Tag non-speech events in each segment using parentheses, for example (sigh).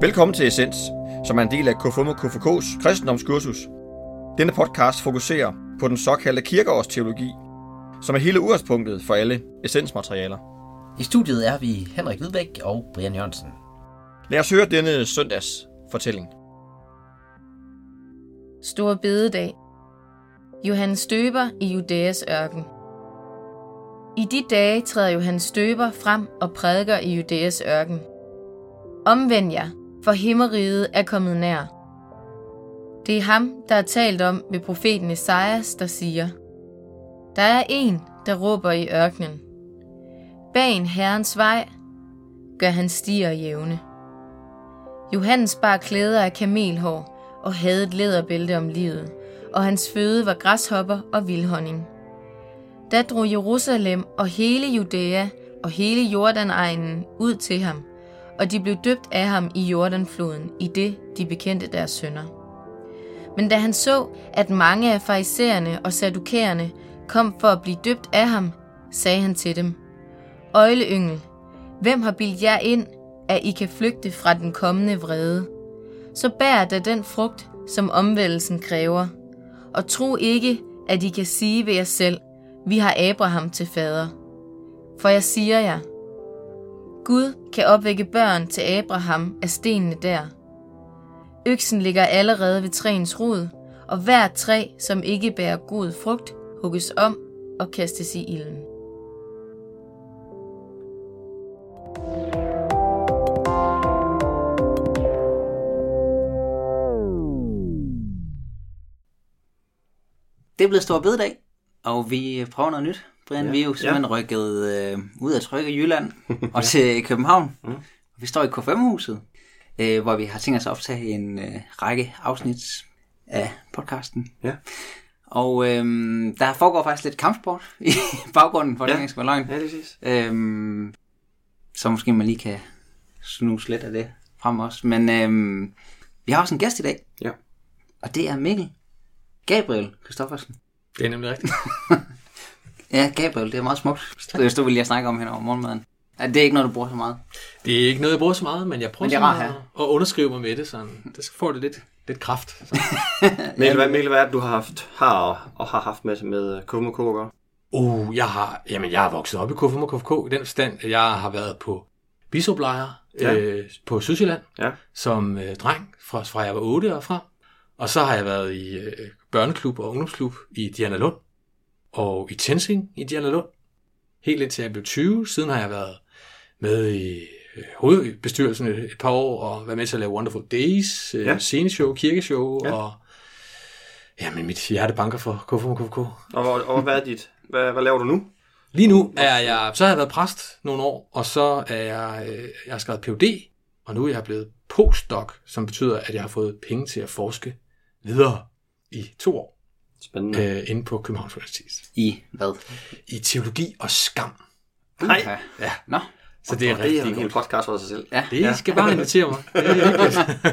Velkommen til Essens, som er en del af KFUM og KFK's kristendomskursus. Denne podcast fokuserer på den såkaldte kirkeårsteologi, som er hele udgangspunktet for alle essensmaterialer. I studiet er vi Henrik Hvidbæk og Brian Jørgensen. Lad os høre denne søndags fortælling. Stor bededag. Johannes Støber i Judæas ørken. I de dage træder Johannes Støber frem og prædiker i Judæas ørken. Omvend jer, for himmeriget er kommet nær. Det er ham, der er talt om ved profeten Esajas, der siger, Der er en, der råber i ørkenen. Bag en herrens vej gør han stier jævne. Johannes bar klæder af kamelhår og havde et læderbælte om livet, og hans føde var græshopper og vildhonning. Da drog Jerusalem og hele Judæa og hele Jordanegnen ud til ham, og de blev døbt af ham i Jordanfloden, i det de bekendte deres sønder. Men da han så, at mange af farisæerne og sadukæerne kom for at blive døbt af ham, sagde han til dem, Øjleyngel, hvem har bildt jer ind, at I kan flygte fra den kommende vrede? Så bær da den frugt, som omvældelsen kræver, og tro ikke, at I kan sige ved jer selv, vi har Abraham til fader. For jeg siger jer, Gud kan opvække børn til Abraham af stenene der. Øksen ligger allerede ved træens rod, og hver træ, som ikke bærer god frugt, hugges om og kastes i ilden. Det blev stor bededag, og vi prøver noget nyt. Brian, ja. vi er jo simpelthen ja. rykket øh, ud af trykke Jylland (laughs) (laughs) og til København. Mm. Vi står i K5-huset, øh, hvor vi har tænkt os at optage en øh, række afsnit af podcasten. Ja. Og øh, der foregår faktisk lidt kampsport (laughs) i baggrunden, for Ja. skal være løgn. Ja, det er præcis. Øhm, så måske man lige kan snuse lidt af det frem også. Men øhm, vi har også en gæst i dag, Ja. og det er Mikkel Gabriel Kristoffersen. Det er nemlig rigtigt. (laughs) Ja, Gabriel, det er meget smukt. Det stod vi lige at snakke om hen over morgenmaden. Det er ikke noget, du bruger så meget. Det er ikke noget, jeg bruger så meget, men jeg prøver Men rart at, at underskrive mig med det, sådan. Det får det lidt, lidt kraft. (laughs) Mikkel, hvad, Mikkel, hvad er det, du har haft, har og, og har haft med, med KMK at gøre? Uh, jeg har, jamen, jeg har vokset op i KFM og KFK i den forstand, at jeg har været på bisoplejer Ja. øh, på Sydsjælland Ja. som øh, dreng, fra, fra jeg var 8 og frem. Og så har jeg været i øh, børneklub og ungdomsklub i Diana Lund, og i Tensing i Diana Lund, helt indtil jeg blev 20. Siden har jeg været med i øh, hovedbestyrelsen et, par år, og været med til at lave Wonderful Days, øh, Ja. ja. sceneshow, kirkeshow, Ja. ja. og jamen, mit hjerte banker for KFM og KFK. Og, og, og hvad er dit? Hvad, hvad laver du nu? Lige nu er jeg, så har jeg været præst nogle år, og så er jeg, øh, jeg har skrevet PhD, og nu er jeg blevet postdoc, som betyder, at jeg har fået penge til at forske videre i to år Spændende. øh, inde på Københavns Universitet. I hvad? I teologi og skam. Nej. Okay. Ja, Nå, så det er Og det er rigtig en hel podcast for sig selv. ja. Det ja. skal bare invitere mig. Det er hyggeligt. (laughs)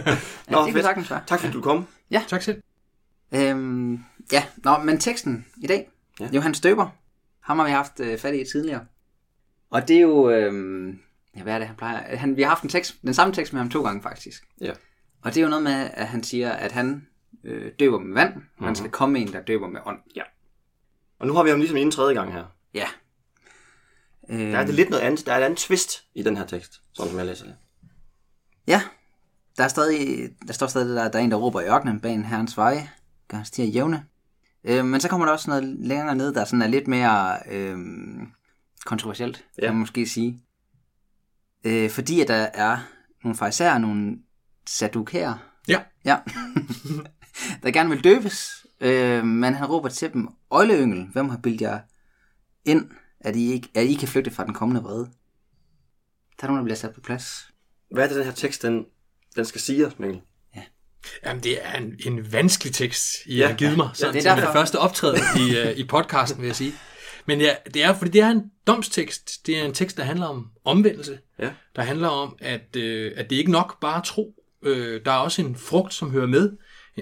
ja Nå, det sagtens. Tak fordi du kom. tak selv. Øhm, ja, Nå, men teksten i dag. Ja. Ja. Johannes Støber. Ham har vi haft øh, fat i tidligere. Og det er jo... Øhm, ja, hvad er det, han plejer? Han, vi har haft en tekst, den samme tekst med ham to gange, faktisk. Ja. Og det er jo noget med, at han siger, at han øh, døber med vand. Mm-hmm. Han skal komme en, der døber med ånd. Og nu har vi ham ligesom en tredje gang her. Ja. Øh, Der er det lidt noget andet. Der er et andet twist i den her tekst, sådan som jeg læser det. Ja. Der, er stadig, der står stadig, der, der er en, der råber i ørkenen bag en herrens veje. Gør hans stier jævne. Øh, men så kommer der også noget længere ned, der sådan er lidt mere øh, kontroversielt, ja. Ja. kan man måske sige. Øh, fordi at der er nogle farisæer, nogle sadukærer, Ja. ja, (laughs) der gerne vil døbes, øh, men han råber til dem, Øjleyngel, hvem har bildt jer ind, at I, ikke, at I kan flygte fra den kommende vrede? Der er nogen, der bliver sat på plads. Hvad er det, den her tekst, den, den skal sige os, Mikkel? Jamen, det er en, en vanskelig tekst, I Ja. har givet mig. Sådan, det er det er derfor. første optræden i, uh, i podcasten, vil jeg sige. Men ja, det er, fordi det er en domstekst. Det er en tekst, der handler om omvendelse. Ja. Der handler om, at, øh, at det ikke nok bare tro. Øh, der er også en frugt, som hører med.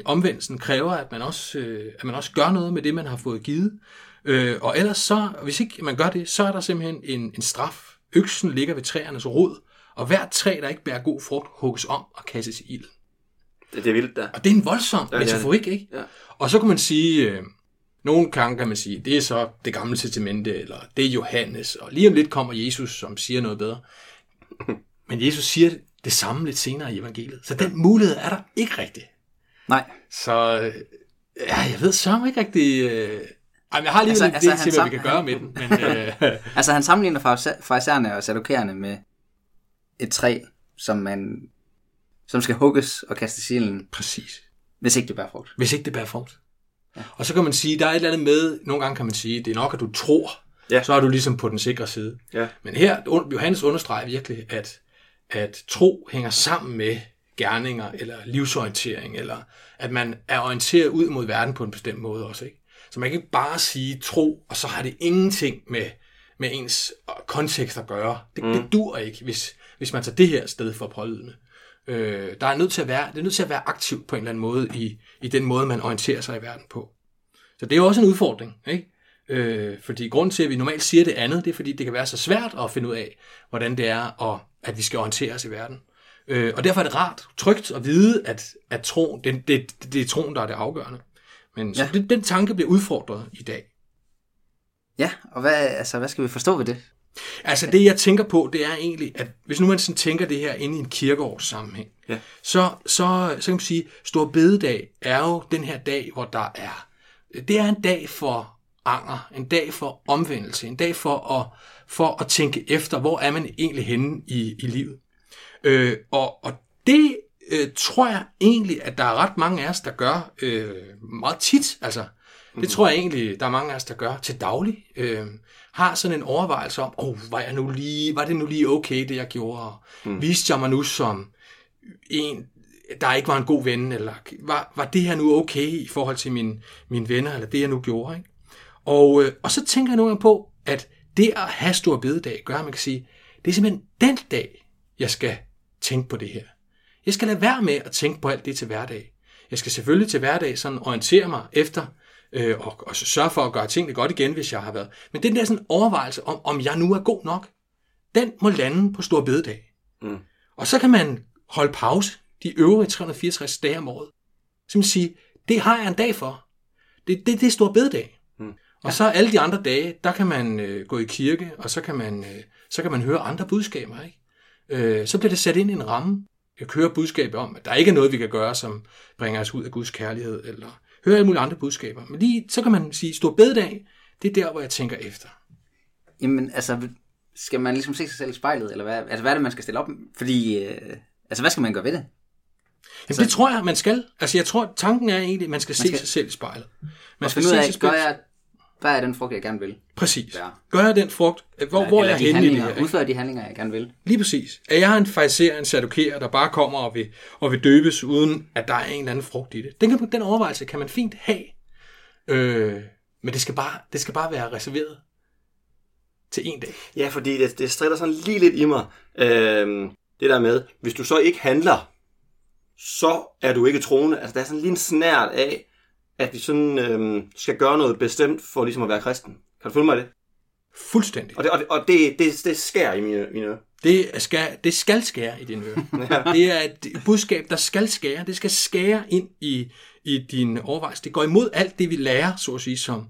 Omvendelsen kræver, at man også, øh, at man også gør noget med det, man har fået givet. Øh, og ellers så, hvis ikke man gør det, så er der simpelthen en, en straf. Øksen ligger ved træernes rod, Og hvert træ, der ikke bærer god frugt, hugges om og kastes i ilden. Det, det er vildt, der. Og det er en voldsom Ja, metaforik, ikke? Ja. Og så kan man sige, øh, nogle gange kan man sige, det er så det gamle testamente, eller det er Johannes, og lige om lidt kommer Jesus, som siger noget bedre. (laughs) Men Jesus siger det samme lidt senere i evangeliet. Så den mulighed er der ikke rigtigt. Nej. Så ja, jeg ved så ikke rigtig... Øh, ej, men jeg har lige Altså- altså, altså, lidt han til, hvad vi kan gøre med den. Men, øh, (laughs) Altså han sammenligner farisæerne og sadukærerne med et træ, som man som skal hugges og kastes i ilden, præcis. hvis ikke det bærer frugt. Hvis ikke det bærer frugt. Ja. Og så kan man sige, der er et eller andet med, nogle gange kan man sige, det er nok, at du tror, Ja. så er du ligesom på den sikre side. Ja. Men her, Johannes understreger virkelig, at, at tro hænger sammen med gerninger, eller livsorientering, eller at man er orienteret ud mod verden på en bestemt måde også. Ikke? Så man kan ikke bare sige tro, og så har det ingenting med, med ens kontekst at gøre. Det, mm. det dur ikke, hvis, hvis man tager det her sted for pålydende. Øh, der er nødt til at være, det er nødt til at være aktivt på en eller anden måde i, i den måde, man orienterer sig i verden på. Så det er jo også en udfordring, ikke? Øh, fordi grund til, at vi normalt siger det andet, det er, fordi det kan være så svært at finde ud af, hvordan det er, og at vi skal orientere os i verden. Øh, og derfor er det rart, trygt at vide, at, at troen, det, det, det er troen, der er det afgørende. Men så Ja. det, den tanke bliver udfordret i dag. Ja, og hvad, altså, hvad skal vi forstå ved det? Altså det, jeg tænker på, det er egentlig, at hvis nu man sådan tænker det her inde i en kirkeårs sammenhæng, Ja. så, så, så kan man sige, Stor Bededag er jo den her dag, hvor der er, det er en dag for anger, en dag for omvendelse, en dag for at, for at tænke efter, hvor er man egentlig henne i, i livet. Øh, og, og det øh, tror jeg egentlig, at der er ret mange af os, der gør øh, meget tit. Altså, det tror jeg egentlig, der er mange af os, der gør til daglig. Øh, har sådan en overvejelse om, oh, var, jeg nu lige, var det nu lige okay, det jeg gjorde? Mm. Viste jeg mig nu som en, der ikke var en god ven, eller var, var det her nu okay i forhold til mine, mine venner, eller det jeg nu gjorde? Ikke? Og, øh, og så tænker jeg nogle gange på, at det at have stor bededag gør, at man kan sige, det er simpelthen den dag, jeg skal tænke på det her. Jeg skal lade være med at tænke på alt det til hverdag. Jeg skal selvfølgelig til hverdag sådan orientere mig efter, øh, og, og sørge for at gøre tingene godt igen, hvis jeg har været. Men den der sådan overvejelse om, om jeg nu er god nok, den må lande på stor bededag. Mm. Og så kan man holde pause de øvrige 364 dage om året. Så man sige, det har jeg en dag for. Det, det, det er stor bededag. Mm. Og så alle de andre dage, der kan man øh, gå i kirke, og så kan man, øh, så kan man høre andre budskaber. Ikke? Øh, så bliver det sat ind i en ramme. Jeg hører budskaber om, at der ikke er noget, vi kan gøre, som bringer os ud af Guds kærlighed, eller høre alle mulige andre budskaber. Men lige, så kan man sige, stor bededag, det er der, hvor jeg tænker efter. Jamen, altså, skal man ligesom se sig selv i spejlet, eller hvad, altså, hvad er det, man skal stille op? Fordi, øh, altså, hvad skal man gøre ved det? Jamen, det tror jeg, man skal. Altså, jeg tror, tanken er egentlig, at man skal, man skal se sig selv i spejlet. Man skal se sig gør selv. jeg, hvad er den frugt, jeg gerne vil? Præcis. Ja. Gør jeg den frugt? Hvor, hvor er eller jeg henne i det her? ikke? Udføre de handlinger, jeg gerne vil. Lige præcis. Er jeg en fariser, en saduker, der bare kommer og vil, og vil døbes, uden at der er en eller anden frugt i det? Den, kan, den overvejelse kan man fint have. Øh, men det skal, bare, det skal bare være reserveret til en dag. Ja, fordi det, det strider sådan lige lidt i mig. Øhm, det der med, hvis du så ikke handler, så er du ikke troende. Altså, der er sådan lige en snært af, at vi sådan øhm, skal gøre noget bestemt for ligesom at være kristen. Kan du følge mig i det? Fuldstændig. Og det, og det, og det, det, det skærer i mine, mine ører. Det skal, det skal skære i dine ører. (laughs) Det er et budskab, der skal skære. Det skal skære ind i, i din overvejelse. Det går imod alt det, vi lærer, så at sige, som,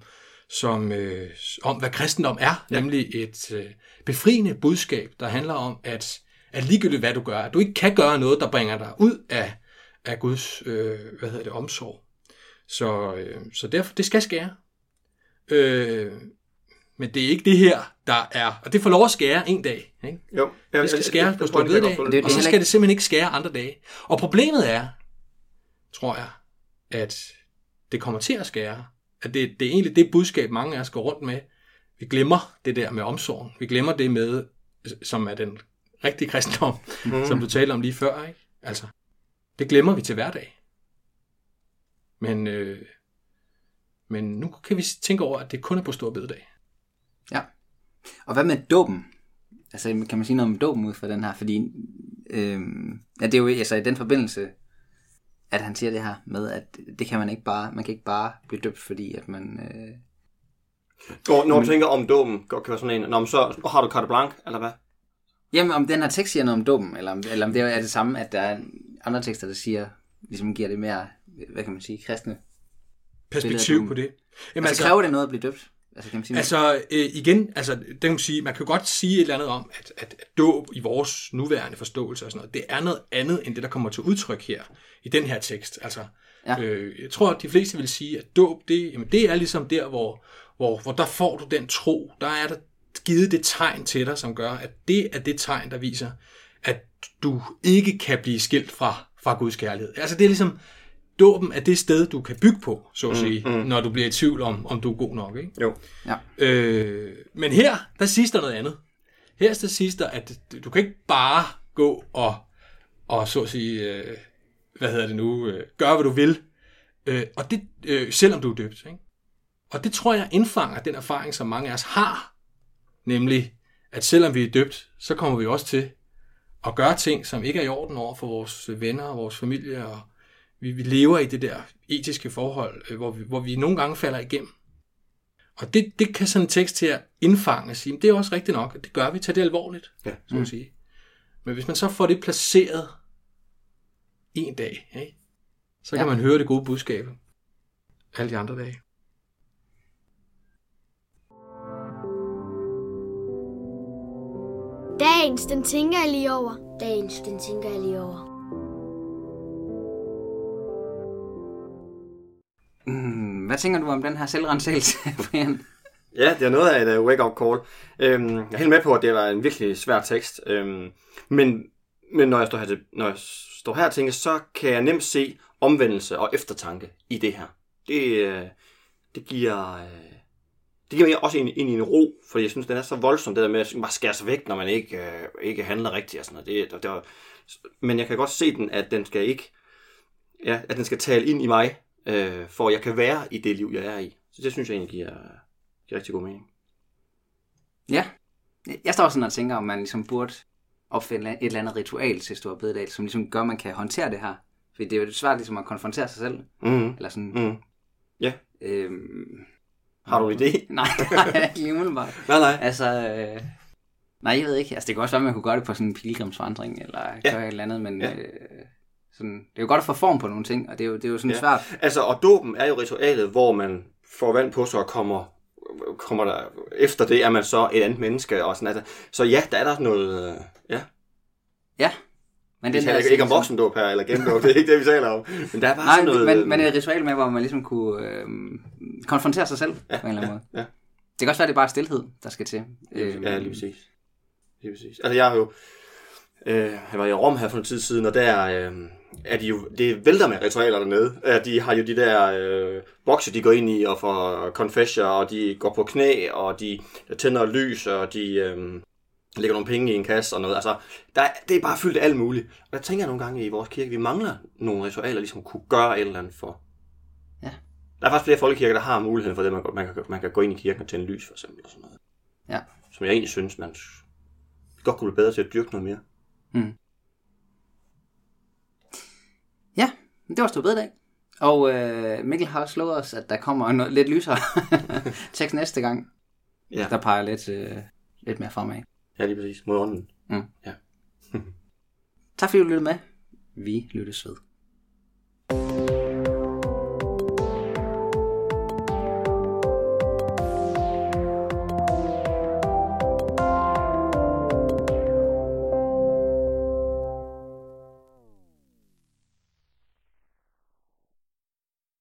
som, øh, om hvad kristendom er. Ja. Nemlig et øh, befriende budskab, der handler om, at, at ligegyldigt hvad du gør, at du ikke kan gøre noget, der bringer dig ud af, af Guds øh, hvad hedder det, omsorg. Så, øh, så derfor, det skal skære. Øh, men det er ikke det her, der er... Og det får lov at skære en dag. Ikke? Jo. Ja, Det skal skære på stor jo og så skal det simpelthen ikke skære andre dage. Og problemet er, tror jeg, at det kommer til at skære. At det, det er egentlig det budskab, mange af os går rundt med. Vi glemmer det der med omsorgen. Vi glemmer det med, som er den rigtige kristendom, mm. som du talte om lige før. Ikke? Altså, det glemmer vi til hverdag. Men, øh, men nu kan vi tænke over, at det kun er på stor bededag. Ja. Og hvad med dåben? Altså, kan man sige noget om dåben ud fra den her? Fordi, øhm, ja, det er jo altså, i den forbindelse, at han siger det her med, at det kan man ikke bare, man kan ikke bare blive døbt, fordi at man... Øh, Når, når du tænker om dåben, godt kan være sådan en, Nå, så har du carte blanche, eller hvad? Jamen, om den her tekst siger noget om dåben, eller, om, eller om det er det samme, at der er andre tekster, der siger, ligesom giver det mere, hvad kan man sige, kristne. Perspektiv på det. Jamen, altså, kræver det noget at blive døbt? Altså, kan man sige altså øh, igen, altså, det kan man, sige, man kan godt sige et eller andet om, at, at dåb i vores nuværende forståelse og sådan noget, det er noget andet, end det, der kommer til udtryk her, i den her tekst. Altså, ja. øh, jeg tror, at de fleste vil sige, at dåb, det, jamen, det er ligesom der, hvor, hvor, hvor der får du den tro, der er der givet det tegn til dig, som gør, at det er det tegn, der viser, at du ikke kan blive skilt fra, fra Guds kærlighed. Altså det er ligesom, dåben er det sted, du kan bygge på, så at mm, sige, mm, mm. når du bliver i tvivl om, om du er god nok. Ikke? Jo. Ja. Øh, men her, der siges der noget andet. Her der siges der, at du kan ikke bare gå og, og så at sige, øh, hvad hedder det nu, øh, gøre hvad du vil, øh, og det, øh, selvom du er døbt. Ikke? Og det tror jeg indfanger den erfaring, som mange af os har, nemlig, at selvom vi er døbt, så kommer vi også til at gøre ting, som ikke er i orden over for vores venner og vores familie og vi, vi lever i det der etiske forhold, øh, hvor vi, hvor vi nogle gange falder igennem. Og det, det kan sådan en tekst her indfange og sige, det er også rigtigt nok, at det gør vi, tager det alvorligt, ja. så mm. sige. Men hvis man så får det placeret en dag, ikke? så kan ja. man høre det gode budskab alle de andre dage. Dagens, den tænker jeg lige over. Dagens, den tænker jeg lige over. Hvad tænker du om den her selvrensagelse, (laughs) Brian? Ja, det er noget af et uh, wake-up call. Øhm, jeg er helt med på, at det var en virkelig svær tekst. Øhm, men, men når jeg står her, til, når jeg står her og tænker, så kan jeg nemt se omvendelse og eftertanke i det her. Det, øh, det giver... Øh, det giver mig også ind, ind i en ro, for jeg synes, den er så voldsom, det der med at bare skære sig væk, når man ikke, øh, ikke handler rigtigt og sådan noget. Det, det, det var, men jeg kan godt se den, at den skal ikke, ja, at den skal tale ind i mig, øh, for jeg kan være i det liv, jeg er i. Så det synes jeg egentlig giver, giver rigtig god mening. Ja. Jeg står sådan og tænker, om man ligesom burde opfinde et eller andet ritual til Stor Bededag, som ligesom gør, at man kan håndtere det her. Fordi det er jo svært ligesom at konfrontere sig selv. Mm. Eller sådan. Mm. Ja. Øhm, har du en idé? (laughs) nej, (laughs) nej, ikke lige umiddelbart. nej, nej. Altså, øh, nej, jeg ved ikke. Altså, det kan også være, at man kunne gøre det på sådan en pilgrimsvandring, eller ja. gøre et eller andet, men ja. øh, sådan, det er jo godt at få form på nogle ting, og det er jo, det er jo sådan ja. svært. Altså, og dåben er jo ritualet, hvor man får vand på sig og kommer, kommer der, efter det er man så et andet menneske og sådan altså. Så ja, der er der noget, øh, ja. Ja. Men vi taler ikke, ikke om voksendåb her, eller gendåb, (laughs) det er ikke det, vi taler om. Men der er bare Nej, sådan noget... Men, men et ritual med, hvor man ligesom kunne øh, konfrontere sig selv ja, på en eller anden ja, måde. Ja. Det kan også være, det er bare stillhed, der skal til. Ja, lige præcis. Lige præcis. Altså, jeg har jo... Øh, jeg var i Rom her for en tid siden, og der... Øh, er de jo, det vælter med ritualer dernede. De har jo de der øh, bokse, de går ind i og får confessor, og de går på knæ, og de tænder lys, og de øh, lægger nogle penge i en kasse og noget. Altså, der, det er bare fyldt af alt muligt. Og der tænker jeg nogle gange i vores kirke, vi mangler nogle ritualer, ligesom kunne gøre et eller andet for. Ja. Der er faktisk flere folkekirker, der har muligheden for det, man, man, kan, man kan gå ind i kirken og tænde lys, for eksempel. Og sådan noget. Ja. Som jeg egentlig synes, man godt kunne blive bedre til at dyrke noget mere. Mm. Ja, det var stor bededag. Og øh, Mikkel har også lovet os, at der kommer en lidt lysere (laughs) tekst næste gang. Ja. Der peger lidt, øh, lidt mere fremad. Ja, lige præcis. Mod ånden. Mm. Ja. tak fordi du lyttede med. Vi lyttes ved.